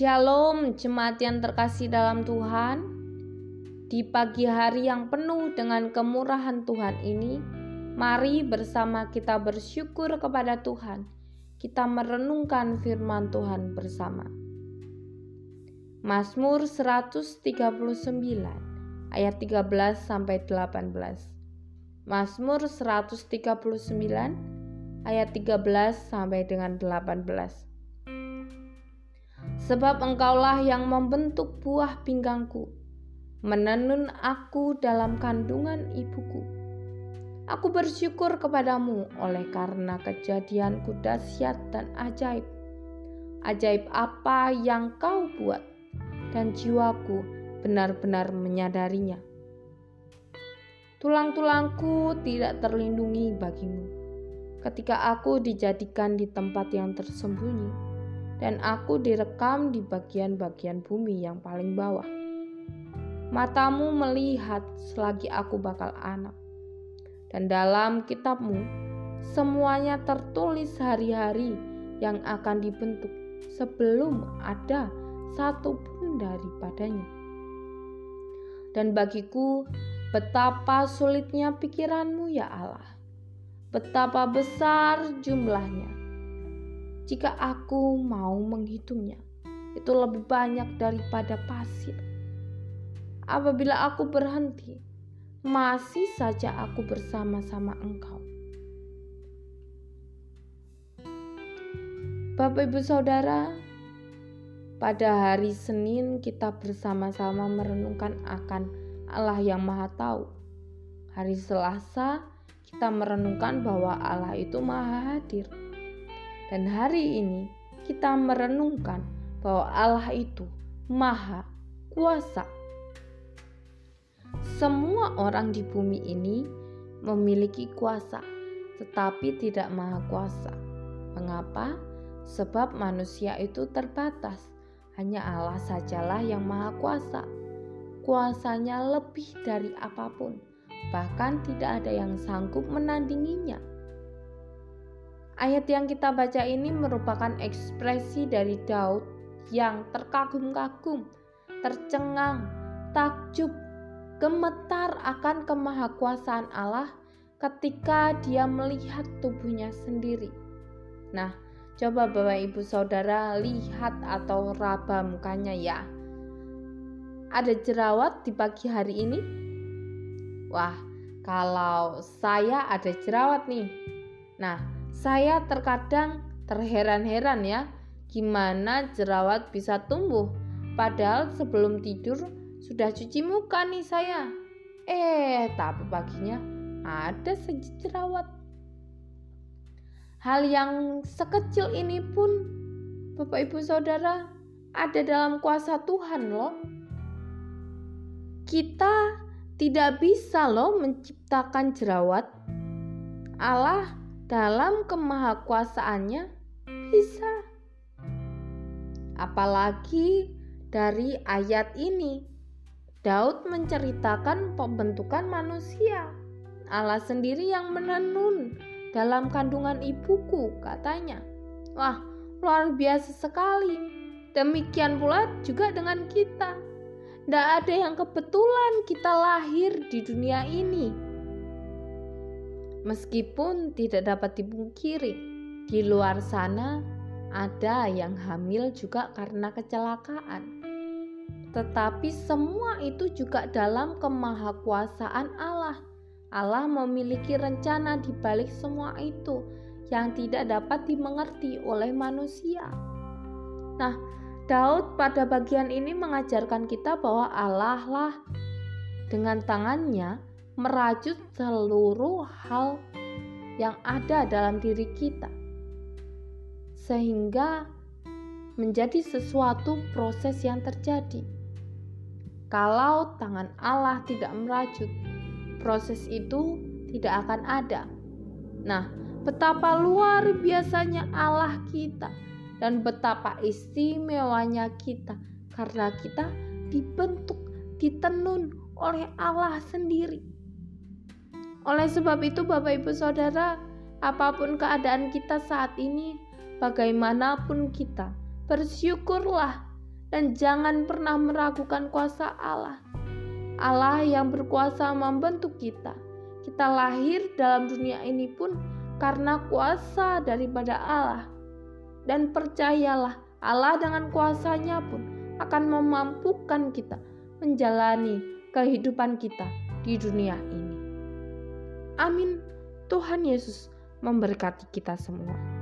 Shalom jemaat yang terkasih dalam Tuhan. Di pagi hari yang penuh dengan kemurahan Tuhan ini, mari bersama kita bersyukur kepada Tuhan. Kita merenungkan firman Tuhan bersama. Mazmur 139 ayat 13 sampai 18. Mazmur 139 ayat 13 sampai dengan 18. Sebab engkaulah yang membentuk buah pinggangku, menenun aku dalam kandungan ibuku. Aku bersyukur kepadamu oleh karena kejadianku dahsyat dan ajaib. Ajaib apa yang kau buat, dan jiwaku benar-benar menyadarinya. Tulang-tulangku tidak terlindungi bagimu ketika aku dijadikan di tempat yang tersembunyi dan aku direkam di bagian-bagian bumi yang paling bawah. Matamu melihat selagi aku bakal anak, dan dalam kitabmu semuanya tertulis hari-hari yang akan dibentuk sebelum ada satu pun daripadanya. Dan bagiku, betapa sulitnya pikiranmu ya Allah, betapa besar jumlahnya jika aku mau menghitungnya. Itu lebih banyak daripada pasir. Apabila aku berhenti, masih saja aku bersama-sama engkau. Bapak, ibu, saudara, pada hari Senin kita bersama-sama merenungkan akan Allah yang Maha Tahu. Hari Selasa kita merenungkan bahwa Allah itu Maha Hadir. Dan hari ini kita merenungkan bahwa Allah itu maha kuasa. Semua orang di bumi ini memiliki kuasa, tetapi tidak maha kuasa. Mengapa? Sebab manusia itu terbatas. Hanya Allah sajalah yang maha kuasa. Kuasanya lebih dari apa pun, bahkan tidak ada yang sanggup menandinginya. Ayat yang kita baca ini merupakan ekspresi dari Daud yang terkagum-kagum, tercengang, takjub, gemetar akan kemahakuasaan Allah ketika dia melihat tubuhnya sendiri. Nah, coba Bapak Ibu Saudara lihat atau raba mukanya ya. Ada jerawat di pagi hari ini? Wah, kalau saya ada jerawat nih. Nah, saya terkadang terheran-heran ya, gimana jerawat bisa tumbuh. Padahal sebelum tidur sudah cuci muka nih saya. Eh, tapi paginya ada saja jerawat. Hal yang sekecil ini pun Bapak Ibu Saudara ada dalam kuasa Tuhan loh. Kita tidak bisa loh menciptakan jerawat. Allah dalam kemahakuasaannya bisa. Apalagi dari ayat ini, Daud menceritakan pembentukan manusia. Allah sendiri yang menenun dalam kandungan ibuku, katanya. Wah, luar biasa sekali. Demikian pula juga dengan kita. Tidak ada yang kebetulan kita lahir di dunia ini Meskipun tidak dapat dipungkiri, di luar sana ada yang hamil juga karena kecelakaan. Tetapi semua itu juga dalam kemahakuasaan Allah. Allah memiliki rencana di balik semua itu yang tidak dapat dimengerti oleh manusia. Nah, Daud pada bagian ini mengajarkan kita bahwa Allah lah dengan tangannya merajut seluruh hal yang ada dalam diri kita, sehingga menjadi sesuatu proses yang terjadi. Kalau tangan Allah tidak merajut, proses itu tidak akan ada. Nah, betapa luar biasanya Allah kita dan betapa istimewanya kita karena kita dibentuk, ditenun oleh Allah sendiri. Oleh sebab itu, Bapak Ibu Saudara, apa pun keadaan kita saat ini, bagaimanapun kita, bersyukurlah dan jangan pernah meragukan kuasa Allah. Allah yang berkuasa membentuk kita. Kita lahir dalam dunia ini pun karena kuasa daripada Allah. Dan percayalah, Allah dengan kuasanya pun akan memampukan kita menjalani kehidupan kita di dunia ini. Amin. Tuhan Yesus memberkati kita semua.